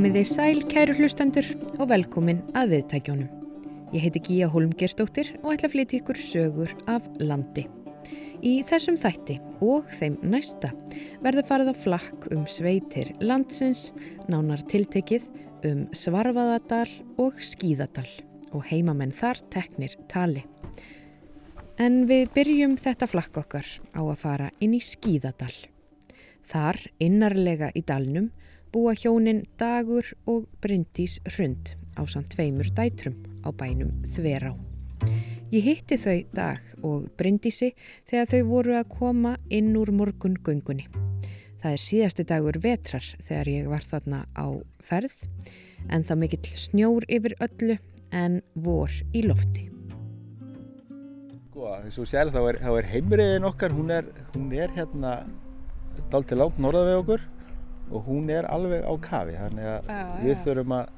Komiði sæl, kæru hlustendur og velkomin að viðtækjónum. Ég heiti Gíja Holmgerstóttir og ætla að flytja ykkur sögur af landi. Í þessum þætti og þeim næsta verður farið á flakk um sveitir landsins, nánar tiltekið um Svarfaðadal og Skíðadal og heimamenn þar teknir tali. En við byrjum þetta flakk okkar á að fara inn í Skíðadal. Þar, innarlega í dalnum, búa hjónin Dagur og Bryndís Hrund á samt tveimur dætrum á bænum Þverá. Ég hitti þau Dag og Bryndísi þegar þau voru að koma inn úr morgun göngunni. Það er síðasti dagur vetrar þegar ég var þarna á ferð en það mikill snjór yfir öllu en vor í lofti. Sko, eins og sér þá er, þá er heimriðin okkar, hún er, hún er hérna dalt til langt norða við okkur og hún er alveg á kafi þannig að Já, við já. þurfum að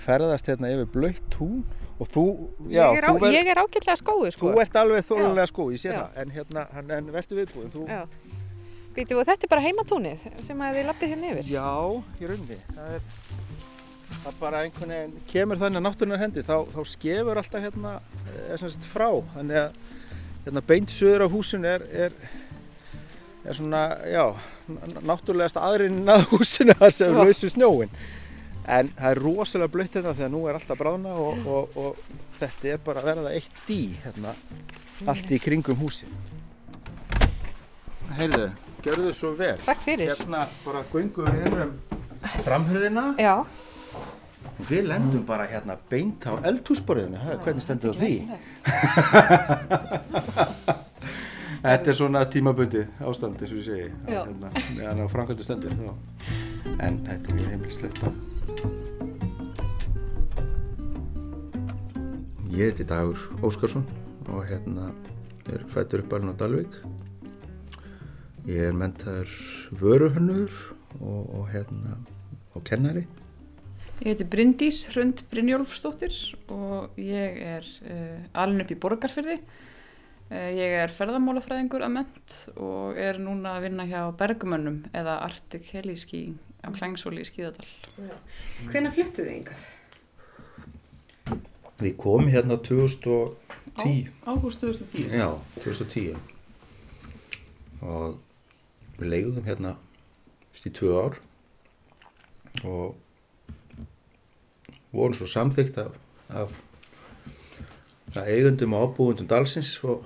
ferðast hérna yfir blöytt tún og þú, já, ég er, á, þú, ver, ég er ágætlega skóðu sko. þú ert alveg þólulega sko, ég sé það en hérna, en verður viðbúin þú. Býtu og þetta er bara heimatúnið sem að þið lappið hérna yfir? Já, í rauninni það er það bara einhvern veginn kemur þannig að náttúrunar hendi þá, þá skefur alltaf hérna semst frá þannig að hérna beint söður af húsinu er, er, er svona, já náttúrulegast aðrinn að húsinu þar sem Já. lausu snjóin en það er rosalega blöytt hérna þegar nú er alltaf bráðna og, og, og þetta er bara að verða eitt dý hérna allt í kringum húsin Heyrðu, gjörðu þið svo vel Takk fyrir. hérna bara göngum við inn um framhörðina Já. við lendum bara hérna beint á eldhúsborðinu, hvernig stendur á því? Þetta er svona tímabundið ástand eins og ég segi. Hérna, meðan á framkvæmdu stendur þá. en þetta er mjög heimilislegt Ég heiti Dagur Óskarsson og hérna er fættur upp barinn á Dalvík. Ég er mentaður vöruhönnur og, og hérna og kennari. Ég heiti Bryndís Hrund Brynjólfsdóttir og ég er uh, alin upp í Borgarfyrði. Uh, ég er ferðamálafræðingur að ment og er núna að vinna hjá Bergmönnum eða Arctic Heliski á Klængsóli í Skíðadal. Hvenær fluttuð þið yngað? Við komum hérna 2010 Ágúst 2010. Já, 2010 og við leigðum hérna fyrst í tvö ár og vorum svo samþygt af, af, af eigundum og ábúundum dalsins og.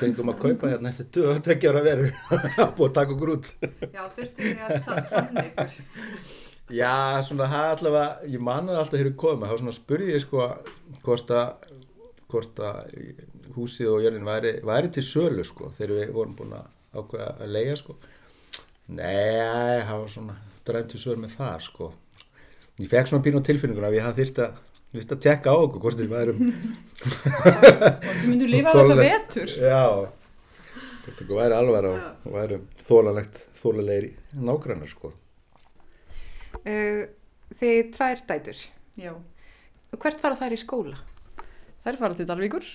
Fengum að kaupa hérna eftir tvö tveggjára veru að taka okkur út Já, þurftu þið að sanna ykkur. Já, svona það allavega, ég man það alltaf þegar ég kom, þá svona spurði ég sko hvort að, hvort að húsið og jörðin væri, væri til sölu sko þegar við vorum búin að ákveða að leia sko. Nei, það var svona dræmt til sölu með það sko. Ég fekk svona pínu á tilfinninguna að ég hafði þyrst að, þyrst að tekka á okkur hvort við værum, Og þið myndu lifa þessa Þorlegt. vetur. já, hvort okkur væri alvar og, værum þólalegt, þólalegri nágrannar sko. Uh, þið tvær dætur. Já. Og hvert fara þær í skóla? Þær fara til Dalvíkur.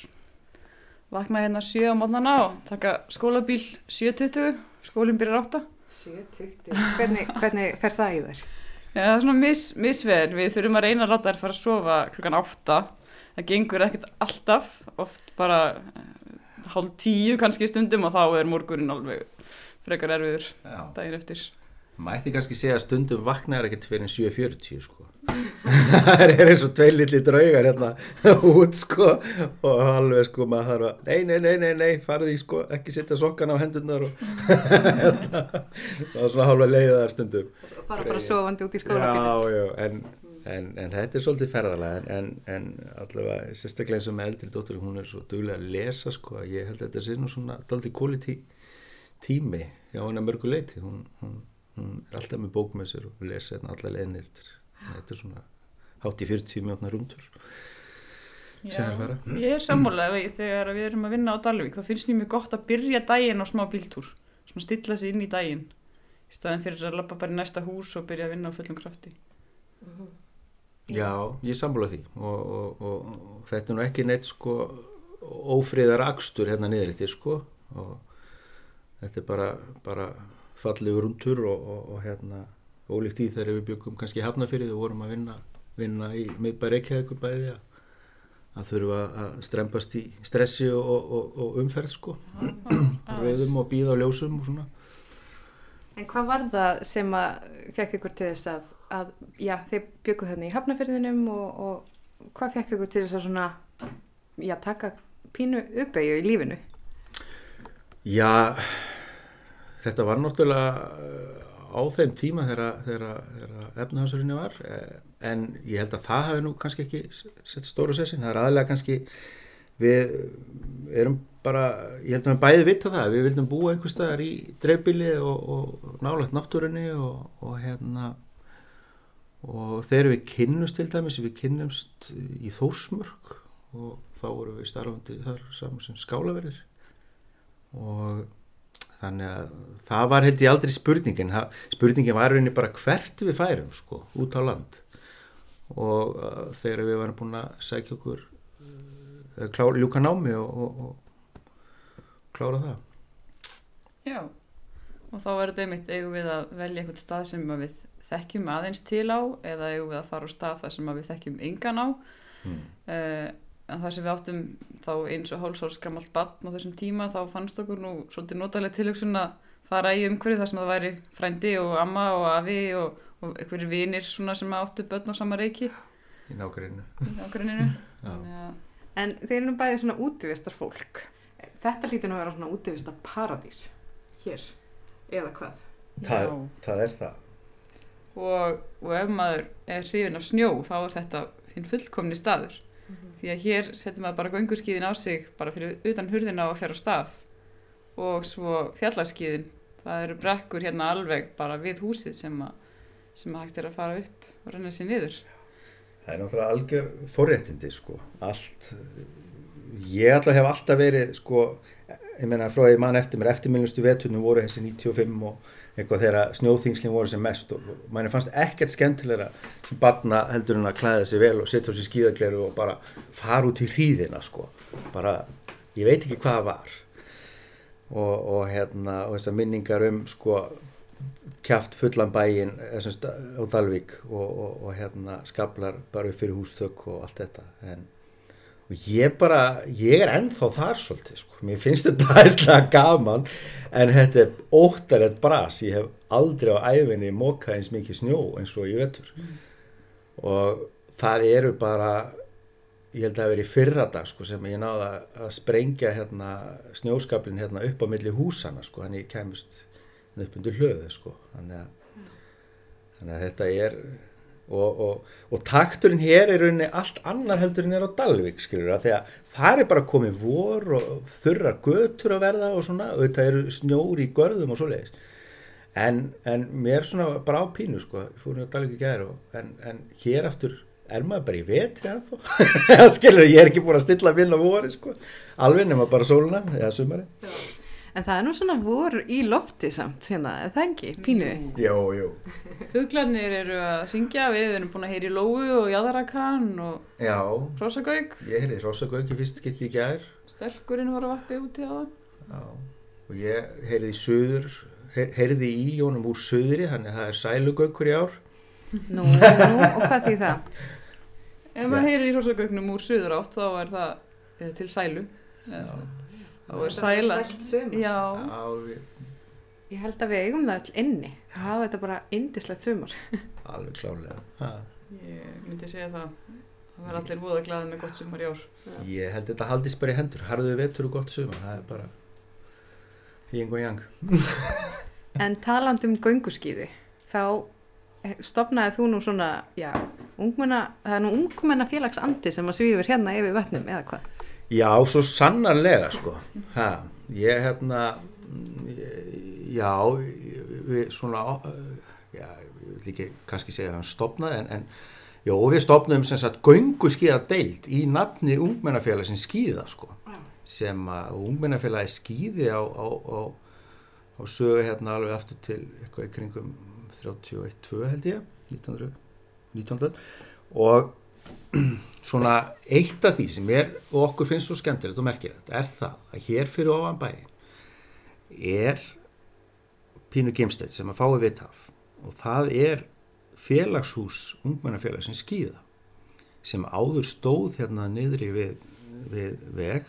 Vakna hérna 7 á mótnana og taka skólabíl 7.20. Skólinn byrjar 8. 7.20. Hvernig, hvernig fer það í þær? Já, það er svona mis, misveður. Við þurfum að reyna að láta þær fara að sofa klukkan 8. Það gengur ekkert alltaf, oft bara eh, hálf tíu kannski stundum og þá er morgunin alveg frekar erfiður Já. daginn eftir. Mætti kannski segja að stundum vaknaður ekkert fyrir en 7.40 sko. Það er eins og tvei litli draugar hérna út sko. Og alveg sko maður þarf að nei, nei, nei, nei, nei, farið í sko ekki setja sokkan á hendurnar og hérna, það er svona hálfa leiðar stundum. Fara bara sofandi út í skóla. Já, já, en, en, en þetta er svolítið ferðalega en, en, allavega sérstaklega eins og með eldri dóttur hún er svo duglega að lesa sko að ég held að þetta sé nú svona daldi quality tími hjá henni að mörgu leiti hún, hún, hún er alltaf með bók með sér og lesa hérna alla leginir þetta er svona hátt í 40 mjótnar rúndur sem er að fara Ég er sammálega þegar við erum að vinna á Dalvík þá finnst mér mjög gott að byrja daginn á smá bíltúr svona stilla sig inn í daginn í staðin fyrir að lappa bara í næsta hús og byrja að vinna á fullum krafti. Já, ég er sammála því og, og, og, og þetta er nú ekki neitt sko ófriðar akstur hérna niður eftir sko og þetta er bara, bara og, og, og hérna ólíkt í þegar við byggum kannski hafnafyrið og vorum að vinna, vinna í miðbæri Reykjavíkur bæði að, að þurfa að strempast í stressi og, og, og umferð sko. Rauðum og býða á ljósum og svona. En hvað var það sem að fekk ykkur til þess að, að já, þeir bygguð þarna í hafnafyrðinum og, og hvað fekk ykkur til þess að svona, já, taka pínu uppeyju í lífinu? Já, þetta var náttúrulega á þeim tíma þegar, efnahansurinni var eh, en ég held að það hafi nú kannski ekki sett stóru sessin, það er aðlega kannski við erum bara, ég held að við bæði vita það við vildum búa einhver staðar í dreifbili og, og nálægt náttúrunni og, og hérna og þegar við kynnumst til dæmis við kynnumst í Þórsmörk og þá vorum við starfandi þar saman sem skálaverðir. Og þannig að það var held ég aldrei spurningin. Spurningin var rauninni bara hvert við færum sko, út á land. Og uh, þegar við varum búin að sækja okkur uh, klá, ljúka námi og, og, og klára það. Já, og þá er þetta einmitt eigum við að velja einhvern stað sem við þekkjum aðeins til á eða eigum við að fara á stað þar sem við þekkjum yngan á. Mm. uh, en þar sem við áttum þá eins og hálsórs gammalt batn á þessum tíma þá fannst okkur nú svolítið notalega tilöksun að fara í umhverju þar sem það væri frændi og amma og afi og, og einhverjir vinir svona sem áttu börn á sama reiki. Í nákvæminu En þeir eru nú bæðið svona útvistar fólk þetta lítur nú að vera svona útvistar paradís hér, eða hvað? Það, það er það. Og, og ef maður er hrifin af snjó þá er þetta hinn fullkomni staður mm -hmm. því að hér setjum maður bara gönguskíðin á sig bara fyrir utan hurðina og fer á stað. Og svo fjallarskíðin það eru brekkur hérna alveg bara við húsið sem að, sem að hægt er að fara upp og renna sér niður. Það er náttúrulega algjör forréttindi sko, allt ég alltaf hef alltaf verið sko, ég menna frá að ég man eftir mér eftirmilnustu vetunum voru þessi 95 og eitthvað þegar snjóþingslinn voru sem mest og manni fannst ekkert skemmtilegra sem barna heldur en að klæða sig vel og setja á sig skíðagleru og bara fara út í hríðina sko. Bara, ég veit ekki hvað það var. Og, og hérna og þessar minningar um sko kæft fullan bæin á Dalvik og, og, og hérna skablar bara upp fyrir húsþökk og allt þetta. En og ég bara, ég er ennþá þar svolítið sko, mér finnst þetta aðeinslega gaman en þetta er óttarett bras, ég hef aldrei á æfinni mókað eins mikið snjó eins og ég vetur. Mm. og það eru bara ég held að það veri fyrra dag sko sem ég náða að sprengja hérna snjóskablin hérna upp á milli húsana sko, þannig ég kemist upp undir hlöðu sko. Þannig að, þannig að þetta er og, og, og takturinn hér er rauninni allt annar heldur en er á Dalvik skilur það þegar það er bara komið vor og þurrar götur að verða og svona og þetta eru snjóri í görðum og svo leiðis en, en mér svona bara á pínu sko, ég á Dalvik í gæðir en, en hér aftur er maður bara í vetri að þá skilur ég er ekki búin að stilla að vinna voru sko, alveg nema bara sóluna eða sumari En það er nú svona voru í lofti samt, hérna, er það ekki, pínu? Jó, jó. Huglarnir eru að syngja, við erum búin að heyri Lóu og Jæðarakan og Rósagauk. Ég heyrði Rósagauk í fyrst gett í gær. Stelkurinn var að vappi úti á það. Já, og ég heyrði í söður, heyrði í jónum úr söðri, þannig að það er sælugaukur í ár. Nú, nú, og hvað því það? Ef maður heyrir í Rósagauknum úr söður átt, þá er það eh, til sælu. Já og sæla já. Ég held að við eigum það all inni það hafa þetta bara indislegt sumar. Alveg klálega ha. ég myndi segja það það verður allir búið að glæða með gott sumar í ár. Já. ég held þetta haldist bara í hendur. Harðuðu vetur og gott sumar? Það er bara híng og jang en taland um göngurskýði þá stopnaði þú nú svona já, ungmenna, það er nú ungmenna félagsandi sem að svífur hérna yfir vötnum eða hvað Já, svo sannarlega sko. Ha, ég hérna já við svona já, ég vil ekki kannski segja að hann stopnaði en, en já, við stopnaðum sem sagt göngu skíða deilt í nafni ungmennafélagi sem skíða sko sem að ungmennafélagi skíði á, á, á, á sögu hérna alveg aftur til eitthvað í kringum 31-2 held ég 1900, 1900 og svona eitt af því sem er og okkur finnst svo skemmtilegt og merkilegt er það að hér fyrir ofan bæ er pínu gemstætt sem að fái vitt af. Og það er félagshús ungmennafélagsins skýða sem áður stóð hérna niðri við, við veg.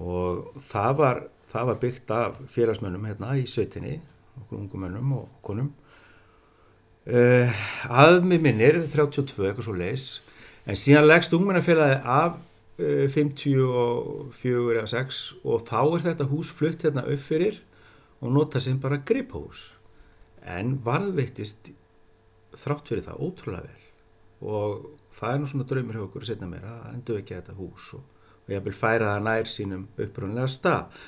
Og það var, það var byggt af félagsmönnum hérna í sveitinni, okkur ungumönnum og konum uh, að mig minnir 32 eitthvað svo leis en síðan leggst ungmennafélagi af uh, 54 eða 6 og þá er þetta hús flutt hérna upp fyrir og nota sem bara griphús en varðveittist þrátt fyrir það ótrúlega vel. Og það er nú svona draumur hjá okkur að setja mér að endur ekki þetta hús og, og ég vil færa það nær sínum upprunlega stað.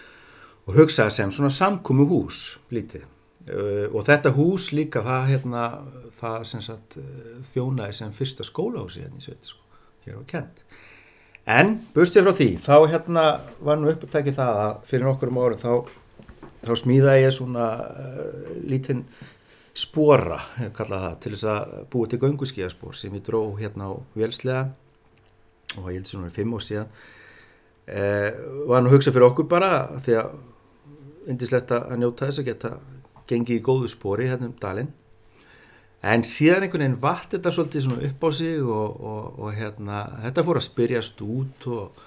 Og hugsa sem svona samkomi hús lítið og þetta hús líka það, hérna, það sem sagt, uh, þjónaði sem fyrsta skólahúsi hérna í sveit sko, hér var kent en bustið frá því þá hérna var nú upptækið það að fyrir nokkur um árið þá, þá smíðaði ég svona uh, lítinn spora, það, til þess að búið til gönguskíaspor sem ég dró hérna á Vélslega og ég held sem það er fimm år síðan. Eh, var nú hugsað fyrir okkur bara því að indislegt að njóta þess að geta gengið í góðu spori hérna um dalinn. En síðan einhvern veginn vatt þetta svolítið upp á sig og, og, og hérna þetta fór að spyrjast út og,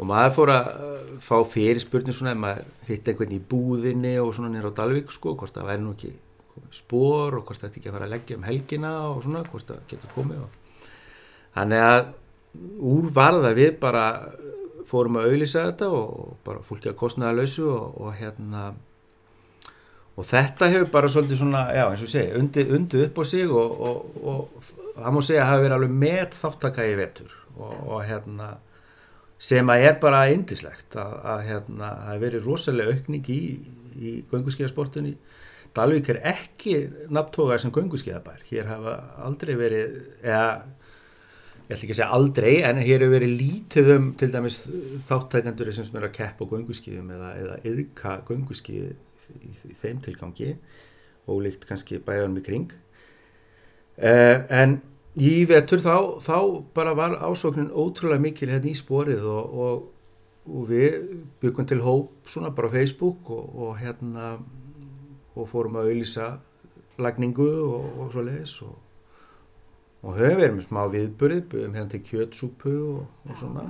og maður fór að uh, fá fyrir spurning svona ef maður hitt einhvern í búðinni og svona nýra á Dalvik sko, hvort það væri nú ekki spór og hvort þetta ekki að fara að leggja um helgina og svona, hvort það getur komið þannig að úr varða við bara fórum að auðlýsa þetta og bara fólki að kostnaða lausu og hérna og þetta hefur bara svolítið svona, já eins og segi, undið undi upp á sig og, og, og það má segja að hafa verið alveg með þáttaka í vetur. Og hérna sem að er bara indislegt að, að hérna, það hefur verið rosalega aukning í, í gönguskeiðasportunni Dalvík er ekki nafntógar sem gönguskeiðabær, hér hafa aldrei verið, eða ég ætla ekki að segja aldrei, en hér hefur verið lítið um til dæmis þáttækandur sem er að keppa á gönguskeiðum eða, eða yðka gönguskeiði í, í þeim tilgangi, ólíkt kannski bæðanum í kring. Uh, en í vetur þá, þá bara var ásóknin ótrúlega mikil hérna í sporið og, og, og við byggum til hóp svona bara á Facebook og, og hérna og fórum að auðlýsa lagningu og, og svo leiðis og, og höfum verið með smá viðburð byrjum hérna til kjötsúpu og, og svona.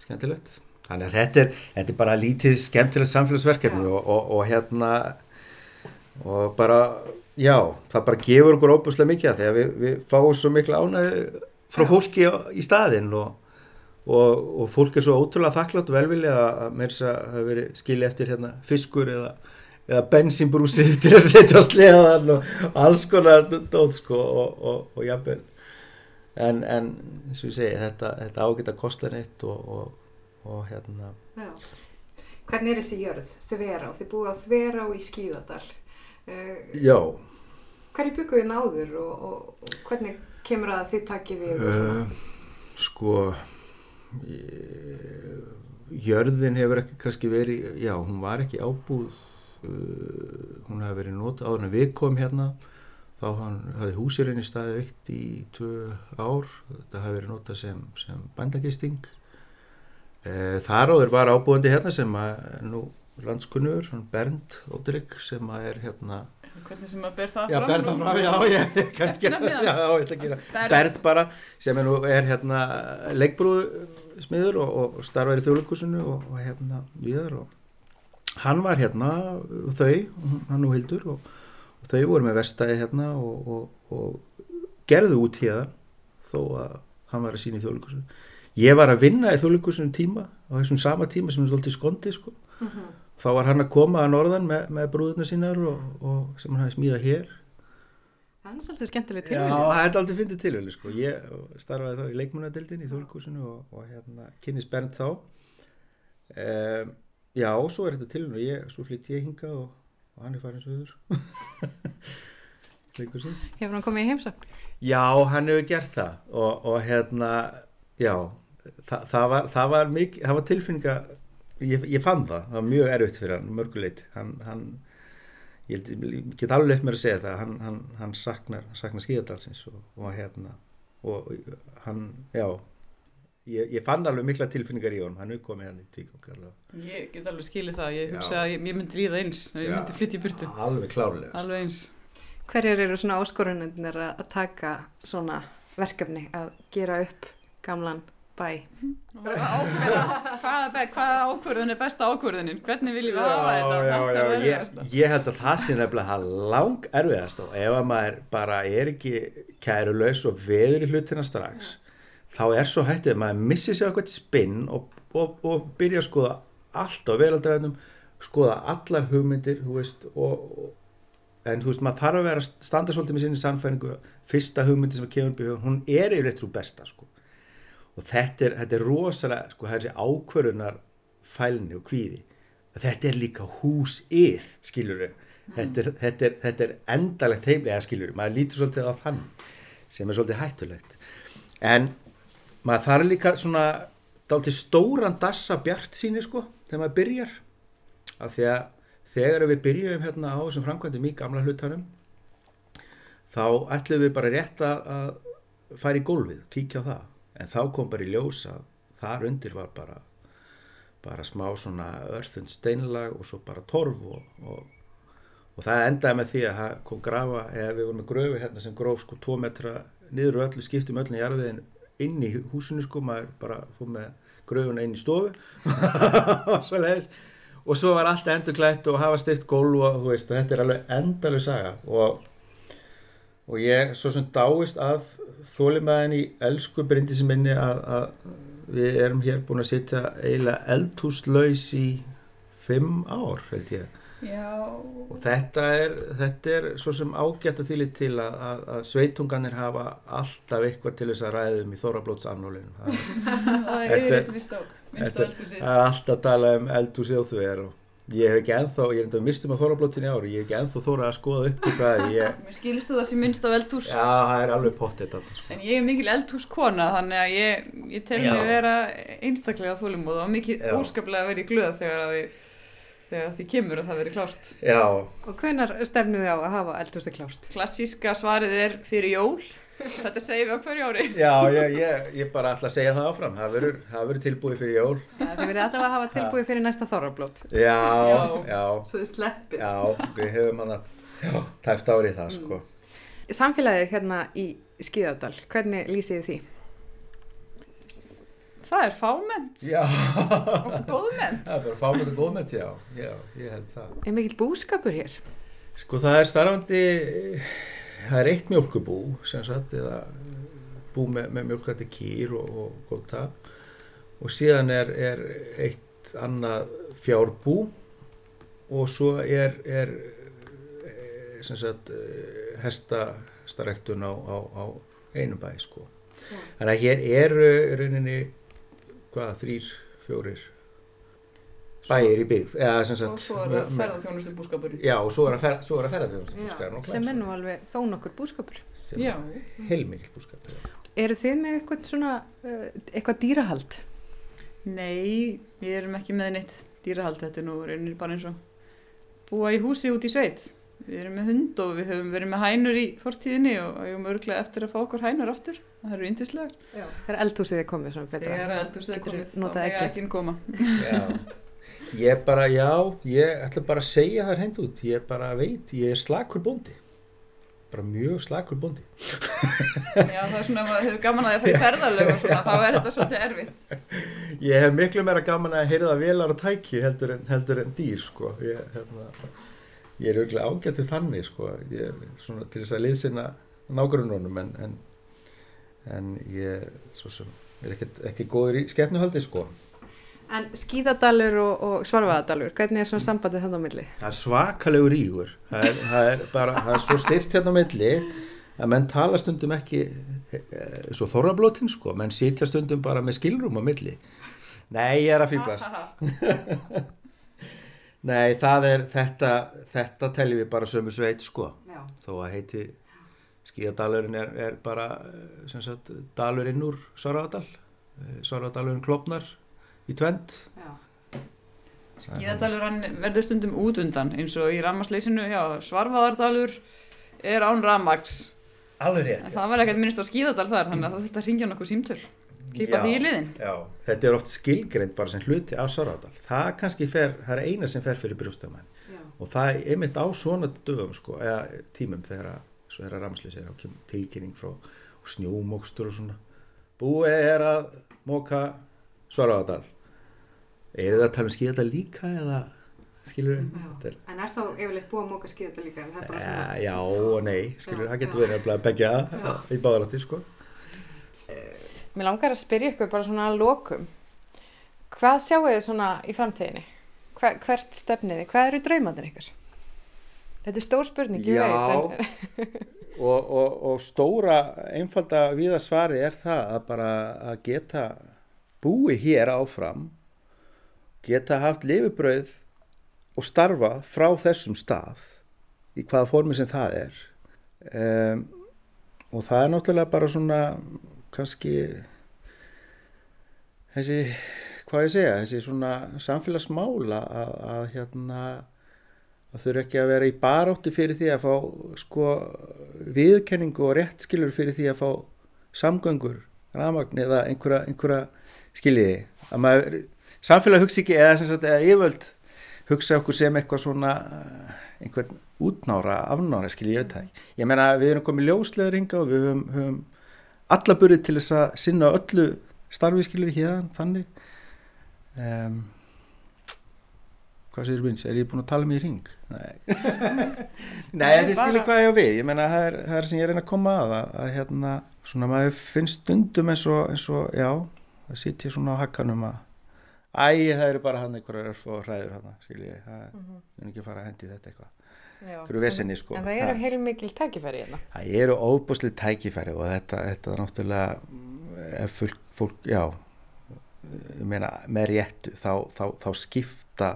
skemmtilegt þannig að þetta er, þetta er bara lítið skemmtilegt samfélagsverkefni og hérna og bara já, það bara gefur okkur óbúslega mikið þegar við, við fáum svo miklu ánæði frá fólki í staðinn og fólk er svo ótrúlega þakklátt og velvilja að mér þess að það verið skilja eftir hérna fiskur eða eða bensinbrúsi til að setja á sleðan og alls konar dót sko og, og, og jafnvel. En, en og ég segi þetta, þetta ágætt að kosta neitt og, og hérna Já. Hvernig er þessi jörð þverá? Þið búið að þverá í Skíðadal uh, Já Hverju bygguðu náður og hvernig kemur að þið takkið við? Uh, sko jörðin hefur ekki kannski verið já, hún var ekki ábúð Uh, hún hefði verið nota áður en við komum hérna þá hafði húsirinn í staði vitt í tvö ár þetta hefði verið nota sem, sem bandagisting e, þar áður var ábúandi hérna sem að nú landskunnur, Bernd Ódrygg sem að er hérna hvernig sem að ber það já, fram ber það fram, já, ég, já, já, Bernd. Bernd bara sem er nú, er hérna leikbrúð smiður og, og starfar í þjóðleikusinu og, og hérna viðar og hann var hérna þau, hann og Hildur og, og þau voru með vestæði hérna og, og, og gerðu út hérna þó að hann var að sína í þjóðleikursunum ég var að vinna í þjóðleikursunum tíma á þessum sama tíma sem er svolítið skondi sko. uh -huh. þá var hann að koma að norðan með, með brúðuna sínar og sem hann hafi smíðað hér Það er svolítið skemmtileg tilvæli Já, það er aldrei fyndið tilvæli sko. ég starfaði þá í leikmunadildin í þjóðleikursunum og hérna kynnis Bernd þá um Já, svo er þetta til og ég, svo flytt ég hinga og, og hann er farin söður. Hefur hann komið í heimsókn? Já, hann hefur gert það og, og hérna, já, það, það, var, það var mikið, það var tilfinninga, ég, ég fann það, það var mjög erfitt fyrir hann, mörguleit, hann, hann, ég, ég get alveg leitt mér að segja það, hann, hann, hann saknar, saknar skíðadalsins og, og hérna, og hann, já, Ég, ég fann alveg mikla tilfinningar í honum hann er komið hann í tvíkong ég get alveg skilið það, ég hugsa að ég, ég myndi líða eins ég myndi flytja í burtu. alveg klárlega alveg eins. Hverjar eru svona áskorunir að taka svona verkefni að gera upp gamlan bæ? Hvaða, hvaða ákvörðun er besta ákvörðunin? Hvernig viljum við hafa þetta? já, Þetta já, er ég, ég held að það sé nefnilega það lang erfiðast og ef að maður bara er ekki kærulaus og veður í hlutina strax þá er svo hættið að maður missi sér eitthvað spinn og, og, og byrja að skoða allt á veraldöðunum skoða allar hugmyndir þú veist, og, og, en þú veist, maður þarf að vera að standa svolítið með sinni sannfæringu fyrsta hugmyndi sem kemur upp í hugun, hún er yfirleitt svo besta sko. Og þetta er, þetta er rosalega sko, það er þessi ákvörunar fælni og kvíði. Þetta er líka húsið skilur þetta, er- þetta, er- þetta er endalegt heimlega skilur maður lítur svolítið á þann sem er svolítið hættulegt. En maður þarf líka svona dálítið stóran dassa bjart síni sko þegar maður byrjar. Af því að þegar við byrjum hérna á þessum framkvæmdum í gamla hlutanum þá ætlum við bara rétt að fara í gólfið, kíkja á það en þá kom bara í ljós að þar undir var bara bara smá svona örþund steinlag og svo bara torf og, og, og það endaði með því að það kom grafa, eða við vorum með gröfu hérna sem gróf sko 2 metra niður öllu skiptum öllu í jarfiðin inn í húsinu sko, maður bara fór með gröfuna inn í stofu. Og svo leiðis og svo var allt endur klætt og hafa stift gólf og þú veist, og þetta er alveg endalega saga og, og ég svo sem dáist að þólimaðin í elsku brindisi minni að, að við erum hér búin að sitja eiginlega eldhúslaus í fimm ár held ég. Já, og þetta er, þetta er svo sem ágætt að þýli til að, að, að sveitunganir hafa alltaf eitthvað til þess að ræðum í Þórablótsanólinu það, er- er er alltaf að tala um eldhúsið og þver og ég hef ekki ennþá, ég er enda mistum á Þórablótinu í ári, ég hef ekki ennþá þóra að skoða upp til hvað ég, Mér skilist það sem minnst á eldhús. já það er alveg pottið þetta sko. En ég er mikil eldhúskona þannig að ég, ég tel mig vera einstaklega þólumóð og mikið Já. óskaplega að vera í glöð þegar, að þegar því kemur að það veri klárt. Já, Og hvenar stefnum þið á að hafa eldhúsi klárt? Klassíska svarið er fyrir jól. Þetta segir við á hverju ári. já ég, ég, ég bara ætla að segja það áfram, það verður, það verður tilbúið fyrir jól. Þið verið allavega að hafa tilbúið fyrir næsta þorrablót. Já, Já. já, Svo þið sleppið. já, við hefum hann að tæft árið það sko. Samfélagið hérna í Skíðadal, hvernig lýsið því? Það er fámennt Já, og góðmennt. það er bara fámönd og góðmönd, já, já, ég held það. Er mikill búskapur hér? Sko það er starfandi, það er eitt mjölkubú sem sagt, eða bú með, með mjölkandi kýr og, og góta og síðan er, er eitt annað fjárbú og svo er, er eh, sem sagt eh, hestastarektun á, á, á einum bæ sko. Þannig að hér eru rauninni hvað, þrýr, fjórir bæir í byggð eða sem Og sagt svo er það ferðarþjónustu búskapur. Já, og svo er að ferða, svo er að ferða þjóðum sem er nú alveg þó nokkur búskapur. sem Já. heilmikil búskap já. Eru þið með eitthvað svona, uh, eitthvað dýrahald? Nei, við erum ekki með neitt dýrahald. Þetta er nú reynir bara eins og búa í húsi út í sveit. Við erum með hund og við höfum verið með hænur í fortíðinni og ég um örglega eftir að fá okkur hænur aftur. Það eru yndislegar. Já. Þegar eldhúsið er komið svona betra. Þegar eldhúsið er komið, þá eggin? ekki koma. já Ég bara, já, ég ætla bara að segja það hreint út, ég bara veit, ég er slakur bóndi bara mjög slakur bóndi Já, það er svona, maður hefur gaman að því að fara í ferðalög og svona, þá er þetta svolítið erfitt. Ég hef miklu meira gaman að heyrða vélar og tæki heldur en, heldur en dýr sko. ég, hérna, ég er auðvitað ágættið þannig sko. ég er svona til þess að liðsina nágrununum en, en, en ég svo sem er ekki, ekki góður í skefnuhaldi sko. En Skíðadalur og, og Svarfaðadalur, hvernig er svona sambandið þannig á milli? það er svakalegur rígur það er, það er bara, það er svo styrt hérna á milli að menn tala stundum ekki e, e, svo þorrablótin sko, menn sitja stundum bara með skilrum á milli. Nei, ég er að fýblast nei, það er þetta, þetta teljum við bara sömu sveit sko, Já. þó að heiti skíðadalurinn er, er bara sem sagt, dalurinn úr Svaravadal Svaravadalurinn klopnar í tvend Já. Skíðadalur hann verður stundum út undan eins og í rammarsleysinu, Svarfaðardalur er án rammags. alveg En rétt, það var ekkert minnst á skíðadal þar, þannig að það þurfti að ringja nokkuð símtöl. Klípa Já, því í liðin. Já, þetta er oft skilgreint bara sem hluti af Svaradal. Það kannski fer, það er eina sem fer fyrir brjóstöðumann og það er einmitt á svona dögum sko, eða tímum þegar að, svo er er á kemur tilkynning frá snjómókstur og svona. Búið er að móka Svaradal. Er það að tala um skíðadal líka eða skilur við? En er þá yfirleitt búið að móka skýða þetta líka? er bara svona- Já, já og nei, skilur, það getur verið að begja í báðarætti, sko. Mér langar að spyrja ykkur bara svona að lokum. Hvað sjáu þið svona í framtíðinni? Hver, hvert stefniði? Hvað eru draumandir ykkur? Þetta er stór spurning, ég Já. veit. En... Og, og, og stóra, einfalda viða svari er það að bara að geta búið hér áfram, geta haft lifibrauð og starfa frá þessum stað í hvaða formi sem það er. Um, og það er náttúrulega bara svona kannski þessi, hvað ég segja, þessi svona samfélagsmála að, að hérna að þurfa ekki að vera í barátti fyrir því að fá sko viðkenningu og réttskilur fyrir því að fá samgöngur, rafmagn eða einhverja, einhverja skiljiði að maður, samfélag hugsa ekki eða, sagt, eða yföld hugsa okkur sem eitthvað svona eh, einhvern útnára, afnára skilji ég veit það ekki. Ég meina við erum komið ljósleður hinga og við höfum, höfum alla burið til þess að sinna öllu starfi skilur hérna þannig um, hvað segir Vins, er ég búin að tala mig í ring? Nei, Nei þið skilir hvað ég á við ég meina það er, það er sem ég er reyna að koma að að, að hérna, svona maður finnst stundum eins og, eins og já, það sýtt ég svona á hakkanum að æ, það eru bara hann einhverjar örf og hræður hann, skilji það er ekki að fara að hendi í þetta eitthvað. Vesenni sko. En það eru heilmikil tækifæri hérna. Það eru óbúslega tækifæri og þetta, þetta er náttúrulega ef fólk, fólk, já ég meina, með réttu þá, þá, þá skipta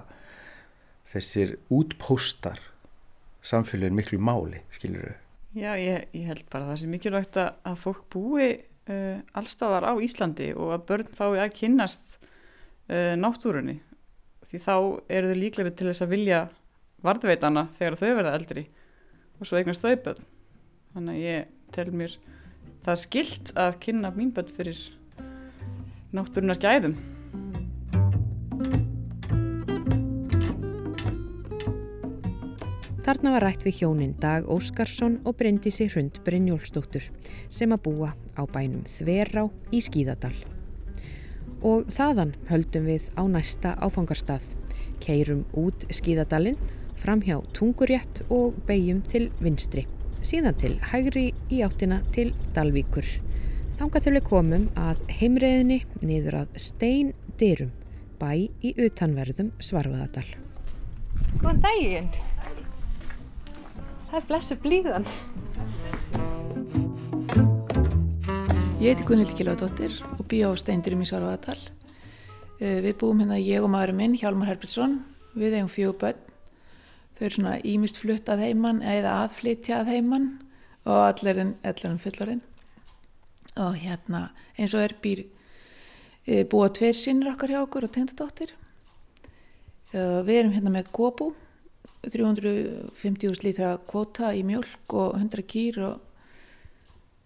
þessir útpóstar samfélagin miklu máli, skilur við Já, ég, ég held bara það sem mikilvægt að, að fólk búi uh, allstaðar á Íslandi og að börn fái að kynnast uh, náttúrunni. Því þá eru þau líklega til þess að vilja varðveitana þegar þau verða eldri og svo eignast þau börn. Þannig að ég tel mér það skilt að kynna mín börn fyrir náttúrunar gæðum. Þarna var rætt við hjónin Dag Óskarsson og Bryndísi Hrund Brynjólfsdóttur sem að búa á bænum Þverá í Skíðadal. Og þaðan höldum við á næsta áfangarstað, keirum út Skíðadalinn, fram hjá Tungurétt og beigjum til vinstri, síðan til hægri í áttina til Dalvíkur. Þangað til við komum að heimreiðinni niður að Stein Dyrum, bæ í utanverðum Svarfaðadal. Góðan daginn. Það er blessu blíðan. Ég heiti Gunnildi Gilvardóttir og bý á Steindurum í Svarfaðardal. Eh, Við búum hérna ég og maðurinn minn, Hjálmar Herbertsson, við eigum fjögur börn. Þau eru svona ímist flutt að heiman eða aðflytja að heiman og allir er fullorinn. Og hérna eins og er býr e, búa tveir sinnir okkar hjá okkur og tengdadóttir. E, Við erum hérna með kópú, 350 lítra kvota í mjölk og 100 kýr og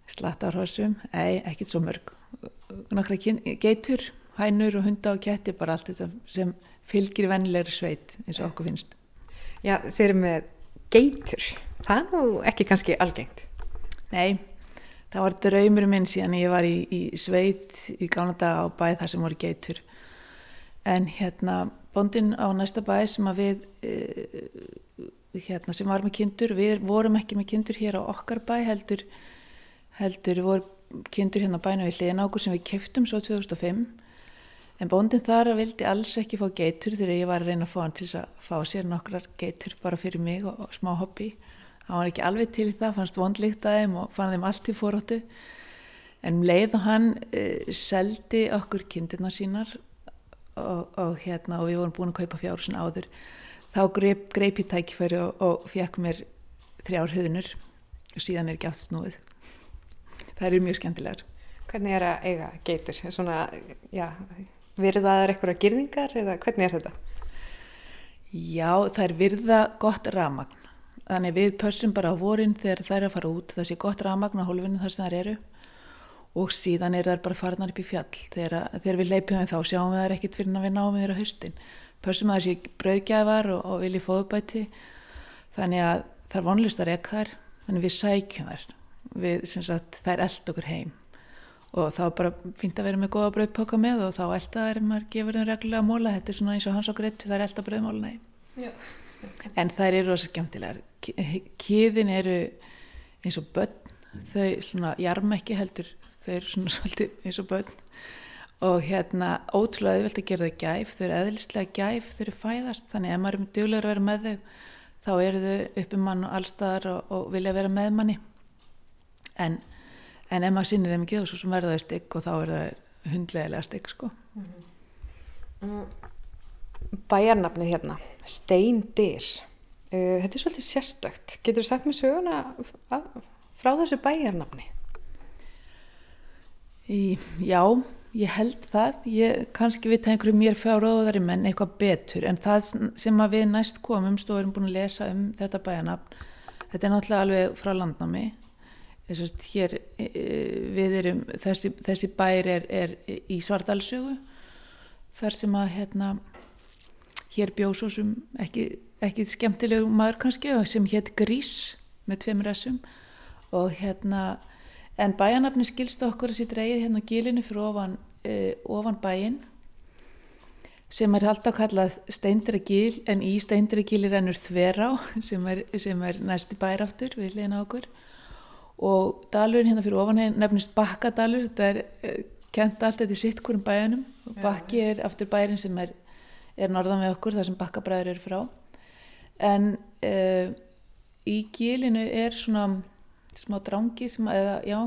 slattarhorsum, ei, ekkert svo mörg. Nokkra geitur, hænur og hunda og ketti, bara allt þetta sem fylgir vennilegri sveit eins og okkur finnst. Já, þeir eru með geitur. Það er nú ekki kannski algengt. Nei, það var draumurinn minn síðan ég var í, í sveit í gána daga á bæ þar sem voru geitur. En hérna, bóndin á næsta bæ sem að við, e, hérna, sem var með kindur, við vorum ekki með kindur hér á okkar bæ heldur, heldur voru kindur hérna á bænu við hliðin á okkur sem við keftum svo 2005. En bóndin þar vildi alls ekki fá geitur þegar ég var að reyna að fá hann til þess að fá sér nokkrar geitur bara fyrir mig og, og smá hobby. Hann var ekki alveg til það, fannst vondlíkt að þeim og fann þeim allt í fóróttu. En um leið og hann uh, seldi okkur kindurna sínar og, og, hérna, og við vorum búin að kaupa fjárhúsin áður, þá greip, greip ég tækifæri og, og fekk mér þrjár höðunur og síðan er ekki aftur snúið. Það eru mjög skemmtilegar. Hvernig er að eiga geitur? Svona, já, virðaðar eitthvað girðingar eða hvernig er þetta? Já, það er virða gott ramagn. Þannig við pössum bara á vorin þegar það er að fara út. Það sé gott ramagn á hólfinu þar sem það eru. og síðan er það bara farnar upp í fjall þegar, þegar við leipum við þá sjáum við það ekkert fyrir að við náum við þér á haustin pössum að það sé brauðgjafar og, og vilji fóðbæti þannig að það er vonlist að reyka þær þannig við sækjum þær við, sagt, það er eld okkur heim. Og þá bara fínt að vera með góða brauðpöka með og þá elda þær maður gefur þeim reglulega móla, þetta er svona eins og hans okkur eitt það er elda brauðmóluna heim en þær eru rosa skemmtilegar. Kýðin eru eins og börn. Þau svona jarma ekki heldur. Þau eru svona svolítið eins og börn. Og hérna ótrúlega auðvelt að gera þau gæf, þau eru eðlislega gæf. Þau eru fæðast, þannig að ef maður er duglegur að vera með þau, þá eru þau uppum mann og allstaðar og, og vilja vera með manni en, en ef maður sinir þeim ekki þá svo verða þau stygg og þá eru þau hundlegilega stygg sko. Mm -hmm. Bæjarnafnið hérna Steindir uh, þetta er svolítið sérstakt. Getur þú sagt mér söguna frá þessu bæjarnafni? Í, já ég held það, ég kannski vita einhverju mér fjáróðari menn eitthvað betur en það sem við næst komumst og erum búin að lesa um þetta bæjanafn þetta er náttúrulega alveg frá landnámi þess að hér e, e, við erum, þessi, þessi bær er, er í Svardalsögu þar sem að hérna hér bjóðsósum ekki, ekki skemmtilegu maður kannski sem hétt Grís með tveimur essum og hérna En bæjanafni skilst okkur að sér dreyið hérna á gílinu fyrir ofan, uh, ofan bæin sem er alltaf kallað steindri gíl en í steindri gíli rennur þverá sem er, sem er næsti bæraftur við liðan okkur og dalurinn hérna fyrir ofan hérna nefnist Bakkadalur, þetta er uh, kent allt þetta í sittkurum bæjanum og Bakki er aftur bærin sem er, er norðan við okkur þar sem Bakkabræður eru frá. En uh, í gílinu er svona smá drangi sem að, eða, já,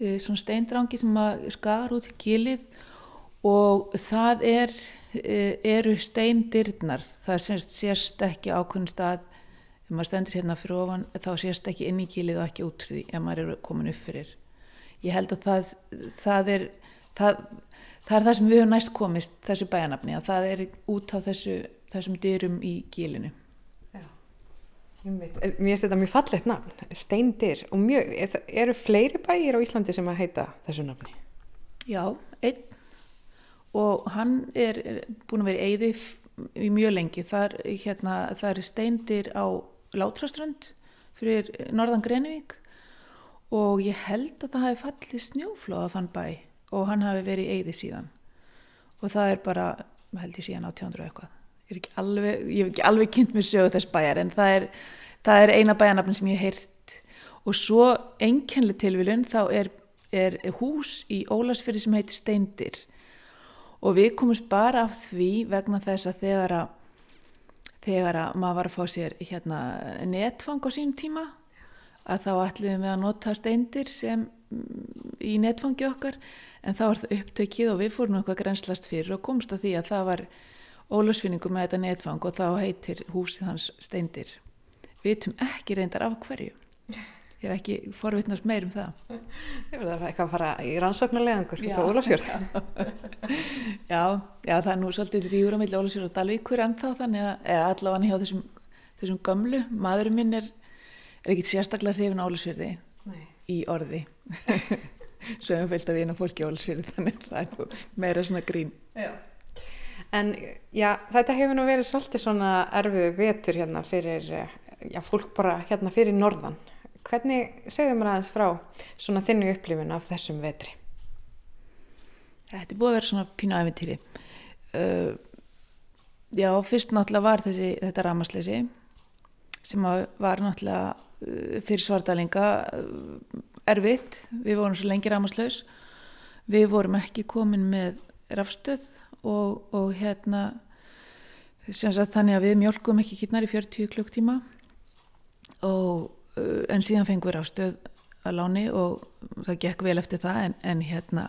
e, svona steindrangi sem að skar út í gilið. Og það er, eru steindirnar, það sést ekki ákveðin stað, ef maður stendur hérna fyrir ofan, þá sést ekki inn í gilið og ekki út fyrir því ef maður eru komin upp fyrir. Ég held að það, það er, það, það er það sem við höfum næst komist, þessu bæjanafni, að það er út á þessu, þessum dyrum í gilinu. Mér finnst þetta mjög fallegt nafn, Steindir og mjög, eru fleiri bæir á Íslandi sem að heita þessu nafni? Já, einn og hann er, er búin að vera eigði í mjög lengi, það er, hérna, það er Steindir á Látraströnd fyrir Norðan Greinvík og ég held að það hafi fallið snjóflóð á þann bæ og hann hafi verið eigði síðan. Og það er bara, held ég síðan á 200 eitthvað. Ég hef ekki alveg, kynnt mér sögu þess bæjar en það er, það er eina bæjarnafn sem ég hef heyrt. Og svo einkennli tilvílun þá er, er hús í Ólarsfyrði sem heitir Steindir og við komumst bara af því vegna þess að þegar að þegar að maður var að fá sér hérna netfang á sínum tíma að þá ætluðum við að nota steindir sem mm, í netfangi okkar en þá var það upptökið og við fórum eitthvað grenslast fyrir og komst að því að það var ólagsfinningu með þetta netfang og þá heitir húsið hans steindir. Við veitum ekki reyndar af hverju. Ég hef ekki forvittnast meir um það. Ég verði að eitthvað fara í rannsóknarlegangur út á Ólafjörð. Já, já, það er nú svolítið ríður á milli Ólafjörð og Dalvíkur ennþá þannig að allavega hjá þessum, þessum gömlu, maðurinn minn er, er ekkit sérstaklega hrifin á Ólafjörði í orði. Sögum fylgt að við erum fólki á Ólafjörði þannig að það er meira svona grín. Já. En já, þetta hefur nú verið svolítið svona erfiðu vetur hérna fyrir, já, fólk bara hérna fyrir norðan. Hvernig segðu mér aðeins frá svona þinnu upplifin af þessum vetri? Þetta er búið að vera svona pínu æfintýri. Uh, já, fyrst náttúrulega var þessi, þetta ramasleysi sem var náttúrulega uh, fyrir svartalinga uh, erfitt. Við vorum svo lengi ramaslaus. Við vorum ekki komin með rafstöð og, og hérna sagt, þannig að við mjölkum ekki kynnar í 40 klukktíma og en síðan fengum við ástöð að láni og það gekk vel eftir það en, en hérna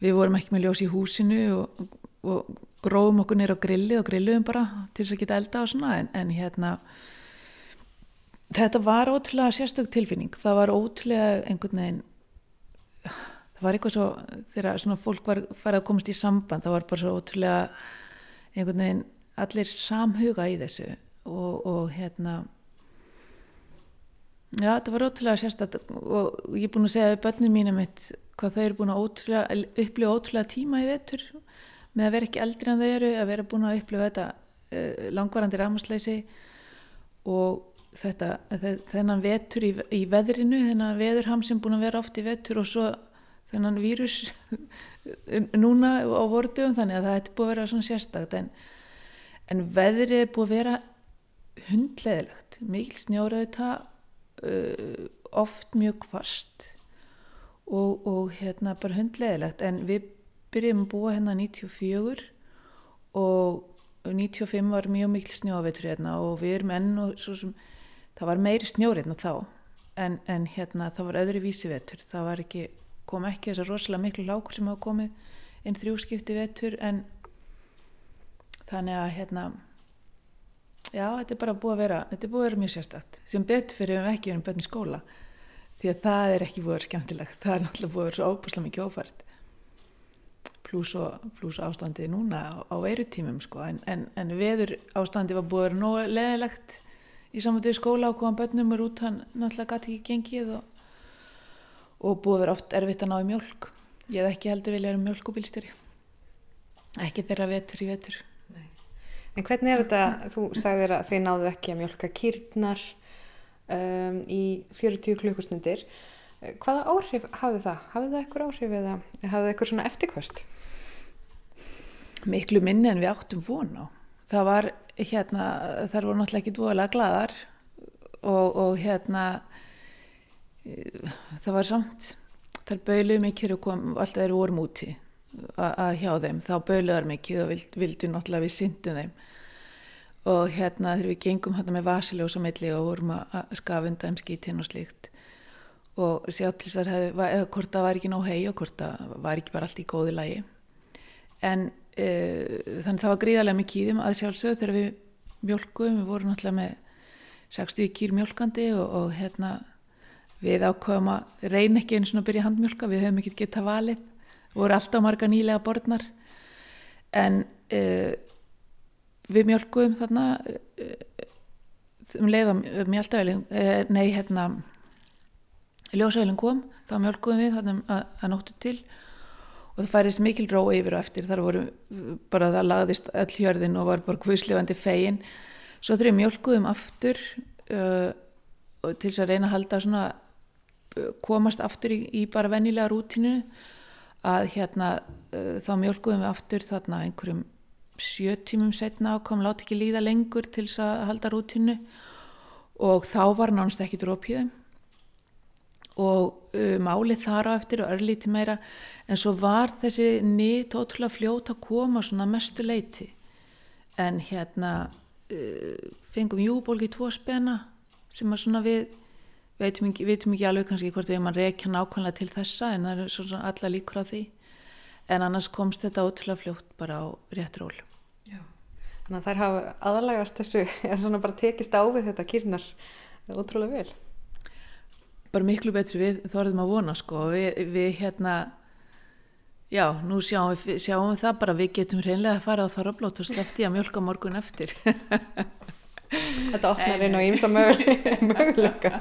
við vorum ekki með ljós í húsinu og, og gróðum okkur nýra á grilli og grilluðum bara til þess að geta elda og svona en, en hérna þetta var ótrúlega sérstök tilfinning. Það var ótrúlega einhvern veginn það var eitthvað svo þegar svona fólk var farið að komast í samband það var bara svo ótrúlega einhvern veginn allir samhuga í þessu og, og hérna Já, þetta var ótrúlega sérstætt og ég er búin að segja við börnum mínum mitt hvað þau eru búin að ótrúlega, upplifa ótrúlega tíma í vetur með að vera ekki eldri en þau eru, að vera búin að upplifa þetta uh, langvarandi rámasleysi og þetta, þennan vetur í, í veðrinu, þennan veðurham sem búin að vera oft í vetur og svo þennan vírus núna á vortugum þannig að það hefði búin að vera svona sérstakt. En, en veðrið er búin að vera hundleðilegt, mikil snjóraðu það uh, oft mjög kvast og, og hérna bara hundleðilegt en við byrjum að búa hérna 94 og 95 var mjög mikil snjóvetur hérna og við erum enn og svo sem það var meiri snjór hérna þá. En, en hérna það var öðru vísi vetur. Það ekki, kom ekki þessar rosalega miklu lákur sem hafa komið einn þrjúskipti vetur en þannig að hérna já, þetta er bara búið að vera, þetta er búið að vera mjög sérstakt. Sem betur fyrir við ekki verið bönni skóla. Því að það er ekki búið að vera skemmtilegt. Það er náttúrulega búið að vera svo óbúslega mikið ófært. Pluss ástandið núna á, á eirutímum sko, en, en, en veður ástandið var búið að vera nógu leðilegt í samvætið skóla og hvaðan bönnum er út hann náttúrulega gæti ekki gengið og, og búið að vera oft erfitt að ná í mjölk ég hef ekki heldur vilja að vera mjölkubílstjóri ekki þeirra vetur í vetur En hvernig er þetta, þú sagðir að þið náðu ekki að mjölka kýrnar um, í 40 klukkustundir. Hvaða áhrif hafði það? Hafði það eitthvað áhrif eða hafði það eitthvað svona eftirkvöst? Miklu minni en við áttum von á. Það var hérna, þar voru náttúrulega ekki dvoðalega gladar og, og hérna það var samt, þar bauðluðu mikið og kom, alltaf eru vorum úti að hjá þeim, þá bauðluðar mikið og vild, vildu náttúrulega við syndum þeim. Og hérna þegar við gengum hérna með vasiljósa milli og vorum að skafunda um skítinn og slíkt og sjá til þess að eða hvort það var ekki nóg hei og hvort það var ekki bara allt í góði lagi. En e, þannig það var gríðarlega mikið í þeim að sjálfsög þegar við mjölkum, við vorum náttúrulega með 60 kýr mjölkandi og, og hérna við ákvaðum að reyna ekki einu svona að byrja handmjölka, við höfum ekki gett að valið voru alltaf marga nýlega borðnar en uh, við mjölkuðum þarna uh, um leið á mjöldavelin uh, eh, nei hérna ljósavelin kom, þá mjölkuðum við þarna að, að nóttu til. Og það færist mikil ró yfir og eftir þar voru bara það lagðist öll hjörðin og var bara hvuslefandi fegin. Svo þurfum mjölkuðum aftur til þess að reyna að halda svona komast aftur í, í bara vennilega rútinu að hérna uh, þá mjölkuðum við aftur þarna einhverjum sjö tímum setna og kom láti ekki líða lengur til þess að halda rútinu og þá var nánast ekki drópiðum og uh, málið þar á eftir og örlíti meira en svo var þessi nýtt ótrúlega fljóta að koma svona mestu leiti en hérna uh, fengum júbólki tvo spena sem að svona við veitum ekki, veitum ekki alveg kannski hvort við erum að reykja nákvæmlega til þessa en það er svona alla líkur á því. En annars komst þetta ótrúlega fljótt bara á rétt ról. Já. Þannig að þær hafa aðalagast þessu er svona bara tekist á við þetta kýrnar ótrúlega vel. Bara miklu betri við þorðum að vona sko. Við, við hérna já, nú sjáum við, sjáum við það bara. Við getum hreinlega að fara á þarrablót og slefti að mjölka morgun eftir Þetta opnar inn á ímsa möguleika.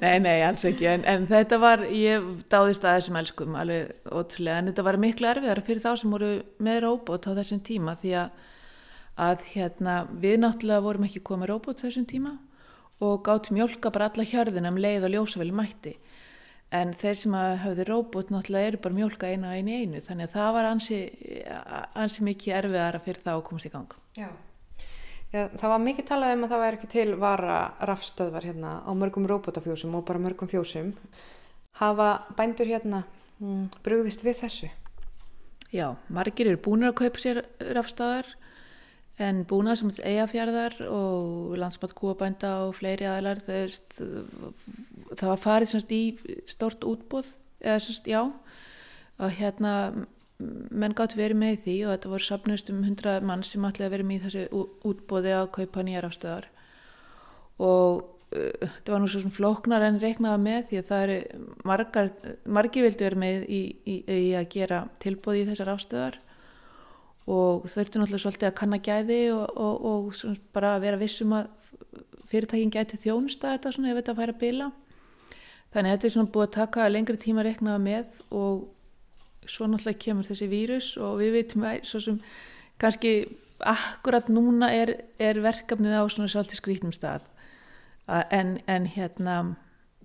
Nei, nei, alls ekki, en, en þetta var, ég dáðist að þessum elskum alveg ótrúlega, en þetta var miklu erfiðar fyrir þá sem voru með róbot á þessum tíma því að, að hérna, við náttúrulega vorum ekki komið róbot þessum tíma og gáttum hjálka bara alla hjörðina um leið og ljósaveli mætti. En þeir sem hafði róbot náttúrulega eru bara mjölka einu og einu í einu, þannig að það var ansi, ansi mikið erfiðara fyrir þá að komast í gang. Já. Já, það var mikið talað um að það væri ekki til vara rafstöðvar hérna á mörgum robotafjósum og bara mörgum fjósum. Hafa bændur hérna mm, brúðist við þessu? Já, margir eru búin að kaupa sér rafstöðar en búin að sem eigafjörðar og landsmátt kúabænda og fleiri aðlar það, var farið í stort útbúð eða semst já og hérna menn gátt verið með því og þetta voru sapnust um 100 mann sem ætlaði að verið með þessu útbóði að kaupa nýjar afstöðar og uh, þetta var nú svo svona flóknar en reiknaða með því að það eru margar, margi vildi verið með í, í, í að gera tilbóði í þessar afstöðar og þurftu náttúrulega svolítið að kanna gæði og, og, og bara að vera vissum að fyrirtækin gæti þjónusta þetta svona ef þetta fær að bila. Þannig að þetta er svona búið að taka lengri tíma reknaða með og svo náttúrulega kemur þessi vírus og við veitum að svo sem kannski akkurat núna er, er verkefnið á svona svolítið skrítnum stað. En, en hérna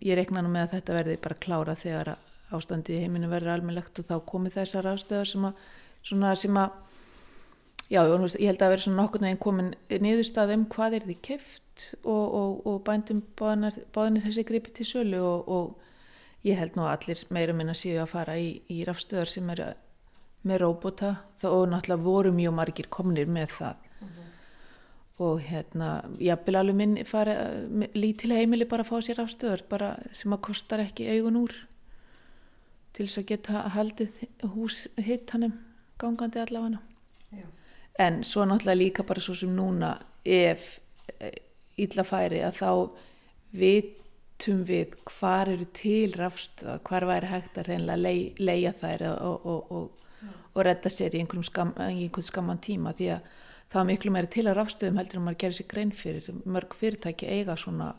ég rekna nú með að þetta verði bara klára þegar ástandi í heiminu verður almennlegt og þá komið þessar ástöðar sem að, sem að Já, ég held að verði svona nokkurnu einn komin niðurstað um hvað er því keft og, og, og bændum báðinir þessi gripi til sölu og, og ég held nú að allir meira minna síðu að fara í, í rafstöðar sem er með róbota og náttúrulega voru mjög margir komnir með það. Mm -hmm. og hérna, jafnvel alveg minn fara lítil heimili bara að fá sér rafstöðar bara sem að kostar ekki augun úr til þess að geta haldið hús hitt hannum gangandi allavega. Já. En svo náttúrulega líka bara svo sem núna ef illa eh, færi að þá vitum við hvar eru til rafstöða, hvar væri hægt að reynilega lei, leia þær og, og, og, og redda sér í einhverjum skam, einhvern skamman tíma því að það er miklu meiri til að rafstöðum heldur en maður gerir sér grein fyrir. Mörg fyrirtæki eiga svona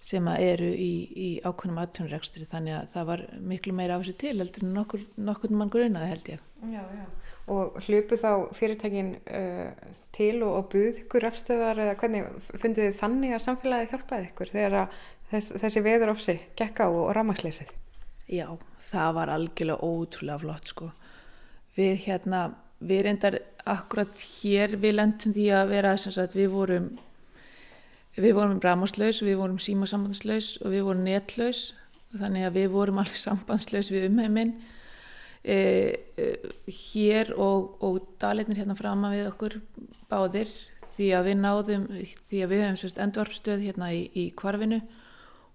sem eru í, í ákveðnum aðtunurrekstri þannig að það var miklu meira á þessu til heldur en nokkur, nokkur mann grunaði held ég. Já, já. Og hlupu þá fyrirtækin uh, til og, og buð ykkur afstöðar eða hvernig fundið þið þannig að samfélagi hjálpaði ykkur þegar þess, þessi veður ofsi gekka á og, rámasleysið? Já, það var algjörlega ótrúlega flott sko. Við hérna, við reyndar akkurat hér við lendum því að vera sagt, við vorum við vorum rámaslaus, við vorum símasambanslaus og við vorum netlaus þannig að við vorum alveg sambandslaus við umheiminn e, e, hér og, og dalitnir hérna fram að við okkur báðir því að við náðum, því að við hefum endvarpstöð hérna í, í kvarfinu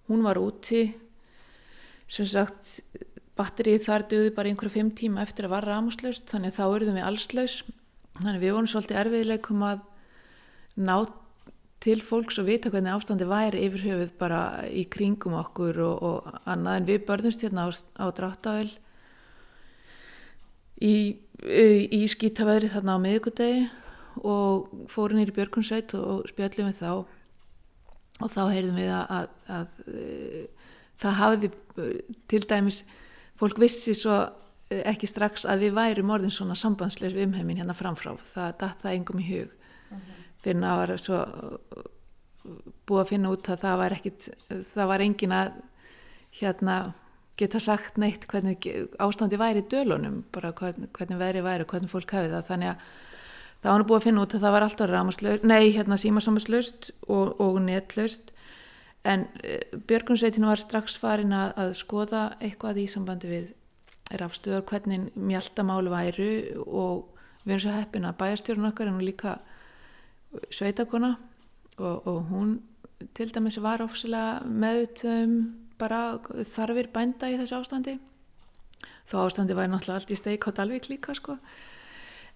hún var úti. Sem sagt batterið þar döði bara einhverja fimm tíma eftir að var rámuslaust þannig að þá eruðum við allslaus. Þannig við vorum svolítið erfiðleikum að ná til fólks og vita hvernig ástandi væri yfir höfuð bara í kringum okkur og, og annað. En við börnumst hérna á, á dráttavel í, í skýtaveðri þarna á miðugudegi og fórum nýri Björgunsveit og spjöldum við þá og þá heyrðum við að, að, að, að e, það hafiði til dæmis fólk vissi svo e, ekki strax að við værum orðin svona sambandsleis við umheimin hérna framfrá. Það datta engum í hug. Uh -huh. fyrir að það var svo búið að finna út að það var ekkit það var engin að hérna geta sagt neitt hvernig ástandi væri í dölunum, bara hvernig, hvernig veri væri og hvernig fólk hafi það, þannig að það var nú búið að finna út að það var alltaf rámaslaust, nei, hérna símasámaslaust og, og netlaust, en e, Björgunsveitinu var strax farin að, að skoða eitthvað í sambandi við rafstöður, hvernig mjaltamálu væru og við erum svo heppin að bæjarstjórun okkar en hún líka sveitakona og, og hún til dæmis var ofsilega meðutum bara þarfir bænda í þessu ástandi. Þá ástandi væri náttúrulega allt í steik á Dalvik líka sko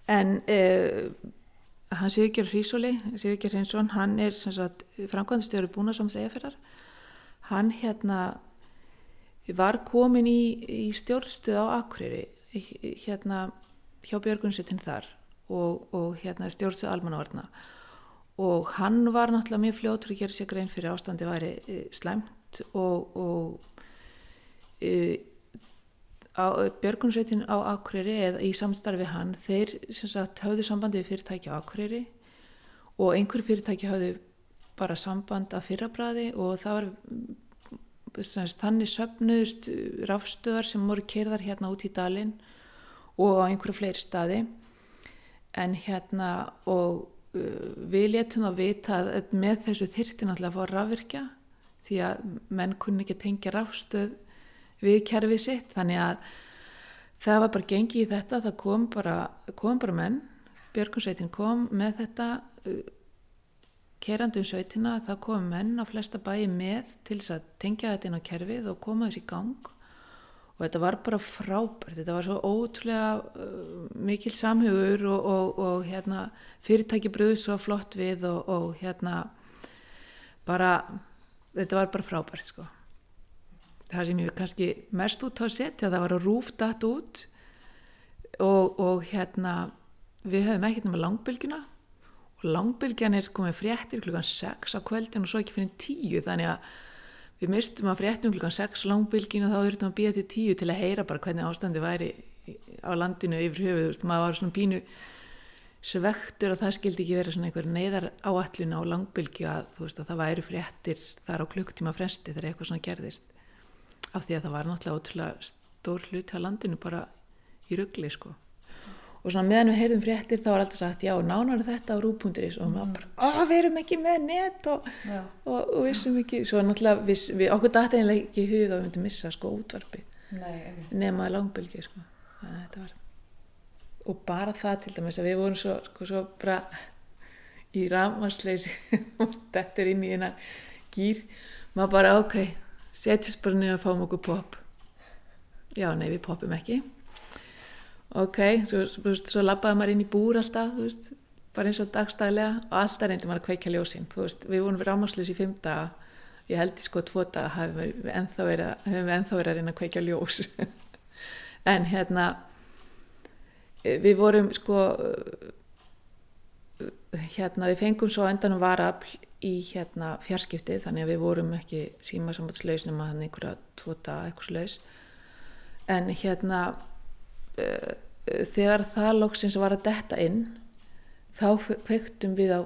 en eh, hann Sigurger Hrísóli Sigurger Hrinsson, hann er framkvæmstjóri búna som segjaferðar hann hérna var komin í, í stjórnstuð á Akureyri hérna hjá Björgunsettin þar og, og hérna stjórnstuð almannavarna. Og hann var náttúrulega mjög fljótur að gera sér grein fyrir ástandi væri eh, slæmt og, og e, Björgunsveitin á Akureyri eða í samstarfi hann þeir sagt, hafðu sambandi við fyrirtæki á Akureyri og einhver fyrirtæki hafðu bara samband af fyrrabræði og það var þannig söpnuðust rafstöðar sem voru kerðar hérna út í dalinn og á einhverju fleiri staði. En hérna og við letum að vita að með þessu þyrti náttúrulega að fá rafvirkja því að menn kunni ekki tengja ráfstöð við kerfið sitt. Þannig að það var bara gengið í þetta það kom bara, kom bara menn Björgunsveitin kom með þetta uh, kerandum sveitina það kom menn á flesta bæi með til þess að tengja þetta inn á kerfið og koma þess í gang. Og þetta var bara frábært þetta var svo ótrúlega uh, mikil samhugur og, og, og hérna, fyrirtæki bröðu svo flott við og, og hérna bara þetta var bara frábært sko það sem ég kannski mest út á að setja það var að rúftat út og, og hérna við höfum ekkert nema langbylgina og langbylgjan er komið fréttir klukkan 6 á kveldin og svo ekki fyrir 10 þannig að við mistum að fréttum klukkan 6 langbylgin og þá þurftum að býja til 10 til að heyra bara hvernig ástandi væri á landinu yfir höfuð, þú veist, maður var svona pínu svektur og það skildi ekki vera svona einhver neyðar áallin á langbylgi að þú veist að það væri fréttir þar á klukktíma fresti þegar eitthvað svona gerðist af því að það var náttúrulega ótrúlega stór hlut á landinu bara í ruggli sko. Og svona meðan við heyrðum fréttir þá var alltaf sagt já, nánar þetta á rúpunduris og maður bara, ó, við erum ekki með net og, og, og vissum ekki. Svo náttúrulega, við, við okkur dætti einlega ekki í huga að við myndum missa sko útvarpi nema langbylgi sko. Þannig að þetta var og bara það til dæmis að við vorum svo, sko, svo bara í ramasleysi og þetta er inn í einan gýr maður bara, ok, setjast bara niður og fáum okkur pop já, nei, við popum ekki. Ok, svo, svo, svo lappaði maður inn í búr alltaf, þú veist, bara eins og dagstæðilega og alltaf reyndi maður að kveikja ljósinn, þú veist, við vorum við rámaslis í daga, ég held í sko tvo daga hafum við ennþá verið, verið að reyna að kveikja ljós, en hérna, við vorum sko, hérna, við fengum svo endanum varafl í hérna fjarskiptið, þannig að við vorum ekki síma sambandslausnum að hann einhverja tvo daga eitthvað slaus, en hérna, uh, þegar það loksins var að detta inn þá kvektum við á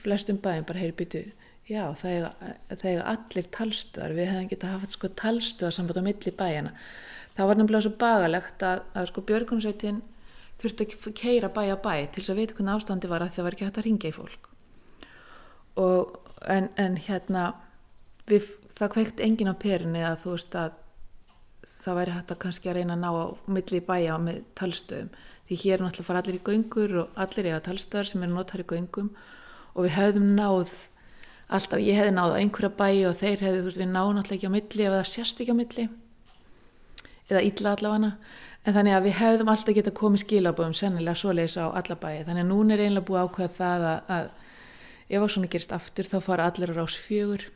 flestum bæum bara heyri byttu já er allir talstöðar við hefðum getið haft sko talstöðar samt á milli bæjana það var nefnilega svo bagalegt að, að sko Björgunsveitin þurfti ekki keira bæja bæ til þess að veit hvernig ástandi var að það var ekki hægt að ringja í fólk. Og en, en hérna við, það kveikt engin á perinni að þú veist að það væri hægt að kannski að reyna að ná á milli bæja með talstöðum. Því hér náttúrulega fara allir í göngur og allir eiga talstöðar sem eru notar í göngum. Og við hefðum náð alltaf, ég hefði náð á einhverja bæja og þeir hefði, þú veist, við náðum náttúrulega ekki á milli ef það sérst ekki á milli. Eða illa allavega en þannig að við hefðum alltaf geta komið skilabóðum sennilega svoleiðis á alla bæja þannig að núna er einlega búið ákveð það að, að ef það svona gerist aftur þá fara allir á rás fjögur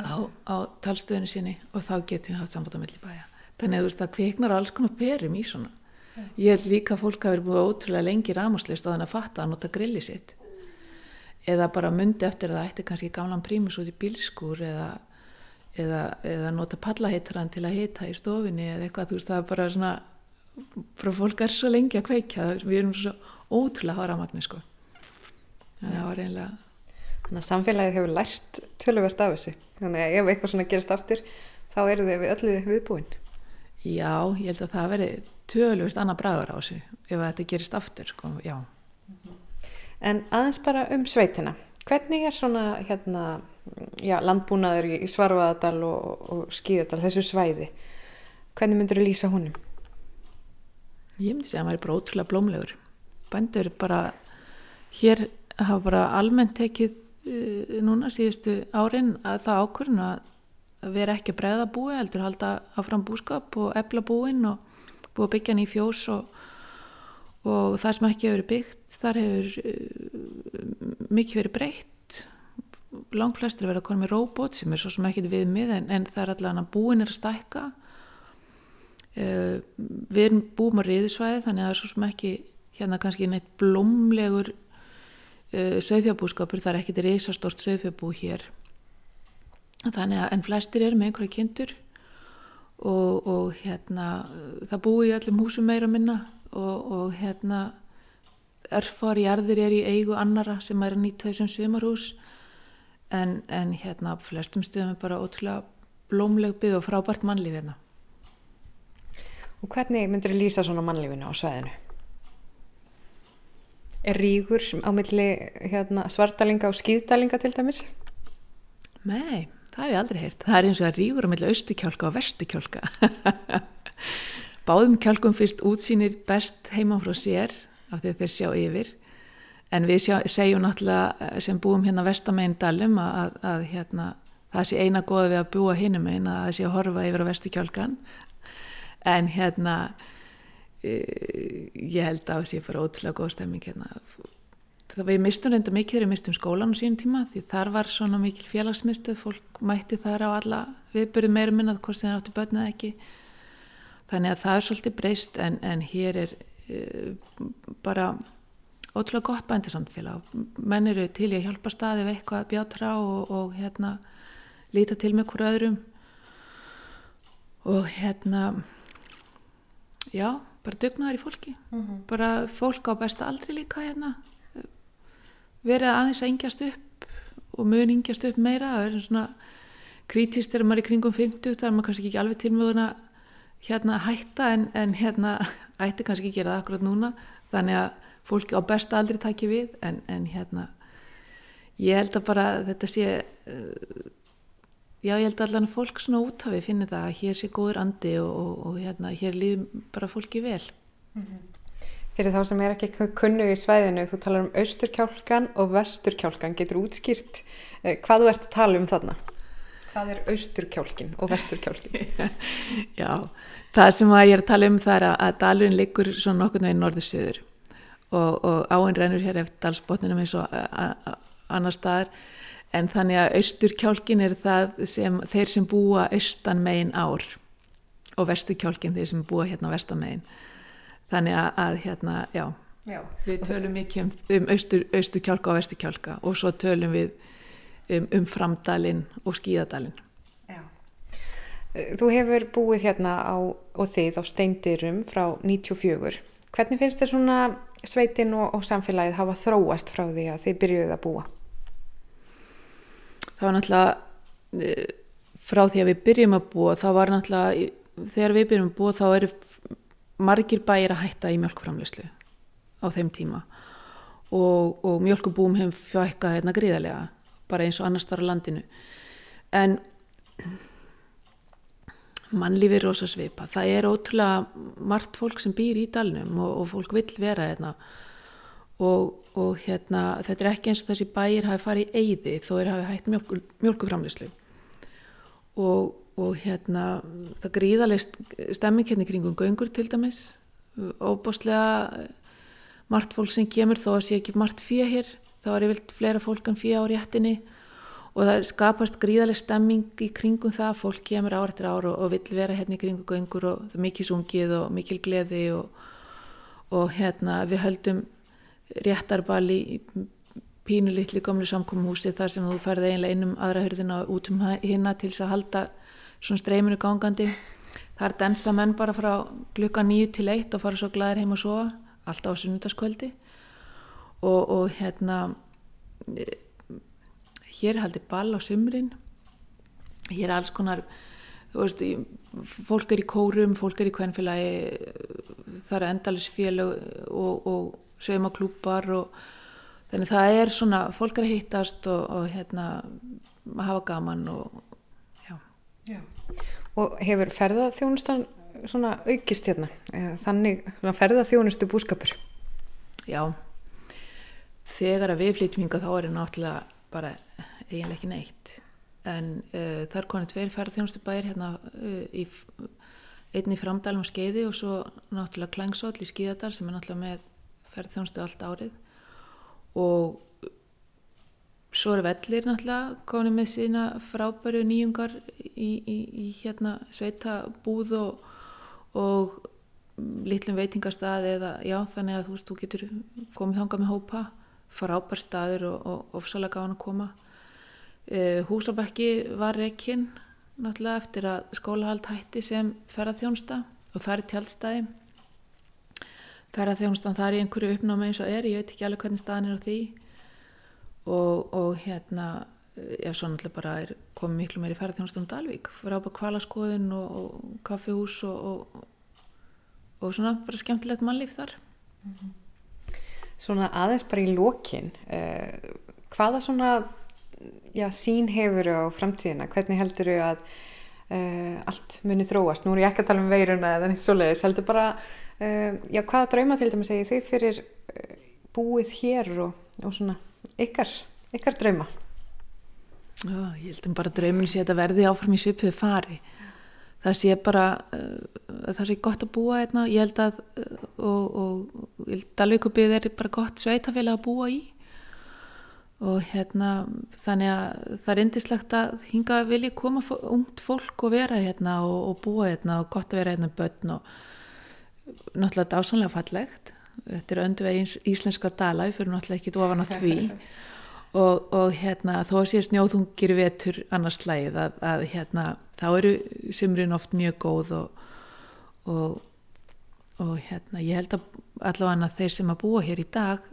á, á talstöðinu sinni og þá getum við haft samband á milli bæja. Þannig að þú veist að kviknar alls konar perum í svona. Ja. ég held líka að fólk hafi búið ótrúlega lengi rámaslist og þannig að fatta að nota grilli sitt. Eða bara myndi eftir það ætti kannski gamlan prímus út í bílskúr eða, eða, eða nota pallahitran til að hita í stofinni eða eitthvað þú veist það er bara svona bara fólk er svo lengi að kveikja við erum svo ótrúlega háramagni sko þannig að það var einlega Þannig að samfélagið hefur lært töluvert af þessu. Þannig að ef eitthvað svona gerist aftur, þá eru þau við öllu viðbúin. Já, ég held að það veri töluvert annað bræður á þessu ef þetta gerist aftur, sko, já. En aðeins bara um sveitina. Hvernig er svona hérna, já, landbúnaður í Svarfaðadal og, og Skíðadal, þessu svæði? Hvernig myndur þú lýsa honum? Ég myndi segja að það væri bara ótrúlega blómlegur. Bændur bara, hér hafa bara almennt tekið Eh, núna síðustu árin að það ákvörðun að vera ekki breða búi heldur halda áfram búskap og ebla búin og búa byggjan í fjós og, og það sem ekki hefur byggt þar hefur uh, mikið verið breytt langt flestir verið að koma með robot sem er svo sem ekki við mið en, en það er allavega búin er að stækka. Uh, við erum búin á riðisvæði þannig að það er svo sem ekki hérna kannski neitt blómlegur uh, söðfjabúskapur, það er ekkit reysastort söðfjabú hér. Þannig að en flestir eru með einhverja kindur og, og hérna það búi í öllum húsum meira minna og, og hérna örfar jarðir er í eigu annara sem er að nýta þessum sömarhús en, en hérna flestum stöðum er bara ótrúlega blómleg byggð og frábært mannlíf hérna Og hvernig myndur þú lýsa svona mannlífinu á sveðinu? er ríkur á milli hérna, svartalinga og skýðdalinga til dæmis? Nei, það hef ég aldrei heyrt. Það er eins og það ríkur á milli austukjálka og vestukjálka. Báðum kjálkum fyrst útsýnir best heima frá sér af því að þeir sjá yfir. En við sjá, segjum náttúrulega eh, sem búum hérna vestamegin dalum að, að, að hérna, það sé eina goða við að búa hinnum einn að það sé að horfa yfir á vestukjálkan. En hérna Eh, ég held að það sé bara ótrúlega góð stemming hérna það við mistum reynda mikið þegar við mistum skólan á sínum tíma því þar var svona mikil félagsmyndstuð fólk mætti þar á alla viðbyrði meira minnað hvort sem það áttu börnað ekki þannig að það er svolítið breyst en, en hér er uh, bara ótrúlega gott bændasamfélag. Menn eru til í að hjálpa staði við eitthvað að bjátra og, og hérna líta til með hverju öðrum og hérna já, bara dugnaðar í fólki. Bara fólk á besta aldri líka hérna verið aðeins að yngjast upp og mun yngjast upp meira. Það er svona krítist þegar maður er í kringum 50, það er maður kannski ekki alveg tilmöðun að hérna hætta en, en hérna ætti kannski ekki gera það akkurat núna þannig að fólki á besta aldri taki við en, en hérna ég held að bara þetta sé uh, já ég held að allan fólk svona úthafi finni það að hér sé góður andi og, og, og hérna hér líður bara fólki vel Fyrir þá sem er ekki kunnu í svæðinu, þú talar um austurkjálkan og vesturkjálkan, getur útskýrt eh, hvað þú ert að tala um þarna? Hvað er austurkjálkin og vesturkjálkin? Já, það sem að ég er að tala um það er að, að dalurinn liggur svona nokkurnu í norður-söður og, og áinn rennur hér eftir dalsbotninum eins og annar staðar. En þannig að austurkjálkin er það sem þeir sem búa austan megin ár. Og vesturkjálkin þeir sem búa hérna vestan megin. Þannig að, að hérna, já. Já. við tölum mikið um, um austur, austurkjálka og vesturkjálka. Og svo tölum við um, um framdalinn og skíðadalinn Þú hefur búið hérna á, og þið á steindyrum frá 94. Hvernig finnst þér svona sveitin og, og samfélagið hafa þróast frá því að þið byrjuðið að búa? það var náttúrulega eh, frá því að við byrjum að búa þá var náttúrulega, þegar við byrjum að búa þá eru margir bæir að hætta í mjölkframleyslu á þeim tíma og, og mjölkubúum hefum fjökkað hérna gríðarlega bara eins og annars þar á landinu en mannlífi er rosa svipa það er ótrúlega margt fólk sem býr í dalnum og, og fólk vill vera hérna. Og, og hérna, þetta er ekki eins og þessi bæir hafi farið í eyði þó er hafi hægt mjölku, mjölkuframleyslu og, og hérna það gríðalegt stemming hérna kringum göngur til dæmis. Óbáslega margt fólk sem kemur þó að sé ekki margt fyrir hér þá er yfirlt fleira fólk en fyrir á réttinni og það skapast gríðaleg stemming í kringum það, fólk kemur ár eftir ár og, og vill vera hérna í kringum göngur og það er mikið sungið og mikil gleði og, og hérna við höldum réttarbal í pínu litli gamlu samkomhúsi þar sem þú ferði eiginlega innum aðra hörðina út um hinna til þess að halda svona streyminu gangandi. Þar dansa menn bara frá klukka nýju til eitt og fara svo glæðir heim og sofa, alltaf á sunnundaskvöldi og, og hérna hér er haldið ball á sumrin, hér er alls konar, veist, fólk er í kórum, fólk er í kvenfélagi, það eru endalisfélög og, og saumaklúpar og þannig það er svona, fólk er að hittast og, og hérna að hafa gaman og já. Já. Og hefur ferðaþjónustan svona aukist hérna? Þannig ferðaþjónustu búskapur? Já, þegar að við flytjum hingað þá er það náttúrulega bara eiginlega ekki neitt. En uh, það er konið tveir ferðarþjónustu bæir hérna uh, í, f- einn í framdælum skeiði og svo náttúrulega Klængsóll í skíðadal sem er náttúrulega með ferðarþjónustu allt árið. Og svo eru vellir náttúrulega konið með sína frábæru nýjungar í, í, í hérna sveita búð og, og litlum veitingastað eða já þannig að þú veist þú getur komið þangað með hópa frábær staður og ofsalega gáðan að koma uh, Húsabekki var rekinn náttúrulega eftir að skólahald hætti sem ferðarþjónsta og það er tjaldstæði. Ferðarþjónstan það er í einhverju uppnámi eins og er ég veit ekki alveg hvernig staðan er á því. Og, og hérna eh, já svo náttúrulega bara er komið miklu meiri ferðarþjónstan á Dalvík. Frábær kvalaskoðun og, og kaffihús og, og svona bara skemmtilegt mannlíf þar. Svona aðeins bara í lokin, uh, hvaða svona já, sín hefur á framtíðina? Hvernig heldur þau að uh, allt muni þróast? Nú er ég ekki að tala um veiruna eða neitt svoleiðis, heldur bara, uh, já, hvaða drauma til dæmis segir þið fyrir uh, búið hér og, og svona ykkar, ykkar drauma? Já, ég held um bara draumin sé að verði áfram í svipuðu fari. Það sé bara, það sé gott að búa hérna, ég held að, og, og, og Dalvíkubið er bara gott sveitafélag að búa í og hérna, þannig að það er indislegt að hinga vilja koma ungt fólk og vera hérna og, og búa hérna og gott að vera hérna börn og náttúrulega dásanlega fallegt. Þetta er öndu veginn íslenskra dala, við fyrir náttúrulega ekki ofan að því. Og, og hérna þó að sé snjóðungir vetur annars slæðið að, að hérna þá eru sumrin oft mjög góð og, og, og hérna ég held að allavega þeir sem að búa hér í dag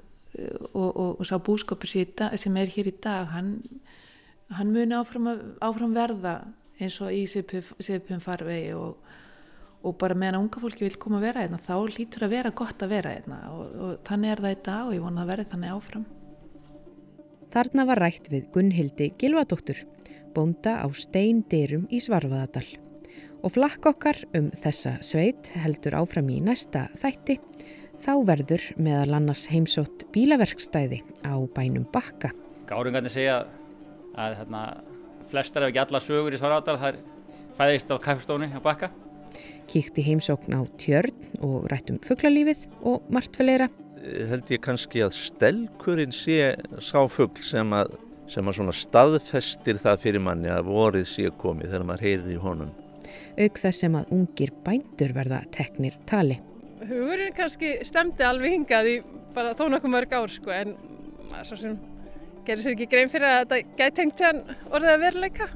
og sá búskopur sem er hér í dag hann, hann muni áfram, áfram verða eins og í sipum farvegi og og bara meðan unga fólki vil koma að vera einna þá lítur að vera gott að vera einna og, og þannig er það í dag og ég vona að verði þannig áfram. Þarna var rætt við Gunnhildi Gilvadóttur, bónda á steindyrum í Svarfaðadal. Og flakk okkar um þessa sveit heldur áfram í næsta þætti, þá verður meðal annars heimsótt bílaverkstæði á bænum Bakka. Gáringarnir segja að hérna, flestar ef ekki alla sögur í Svarfaðadal þar fæðist á kaffestónu á Bakka kíkti heimsókn á tjörn og rættum fugglalífið og margt fleira. Held ég kannski að stelkurinn sé sáfugl sem að, sem að staðfestir það fyrir manni að vorið sé komið þegar maður heyrir í honum. Auk þess sem að ungir bændur verða teknir tali. Hugurinn kannski stemdi alveg hingað í bara þó nokkuð mörg ár sko en svo sem gerir sér ekki grein fyrir að þetta gæti hengt hann orðið að veruleika.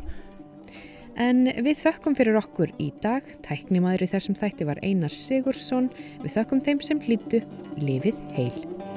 En við þökkum fyrir okkur í dag. Tæknimaður í þessum þætti var Einar Sigursson. Við þökkum þeim sem hlýttu. Lifið heil.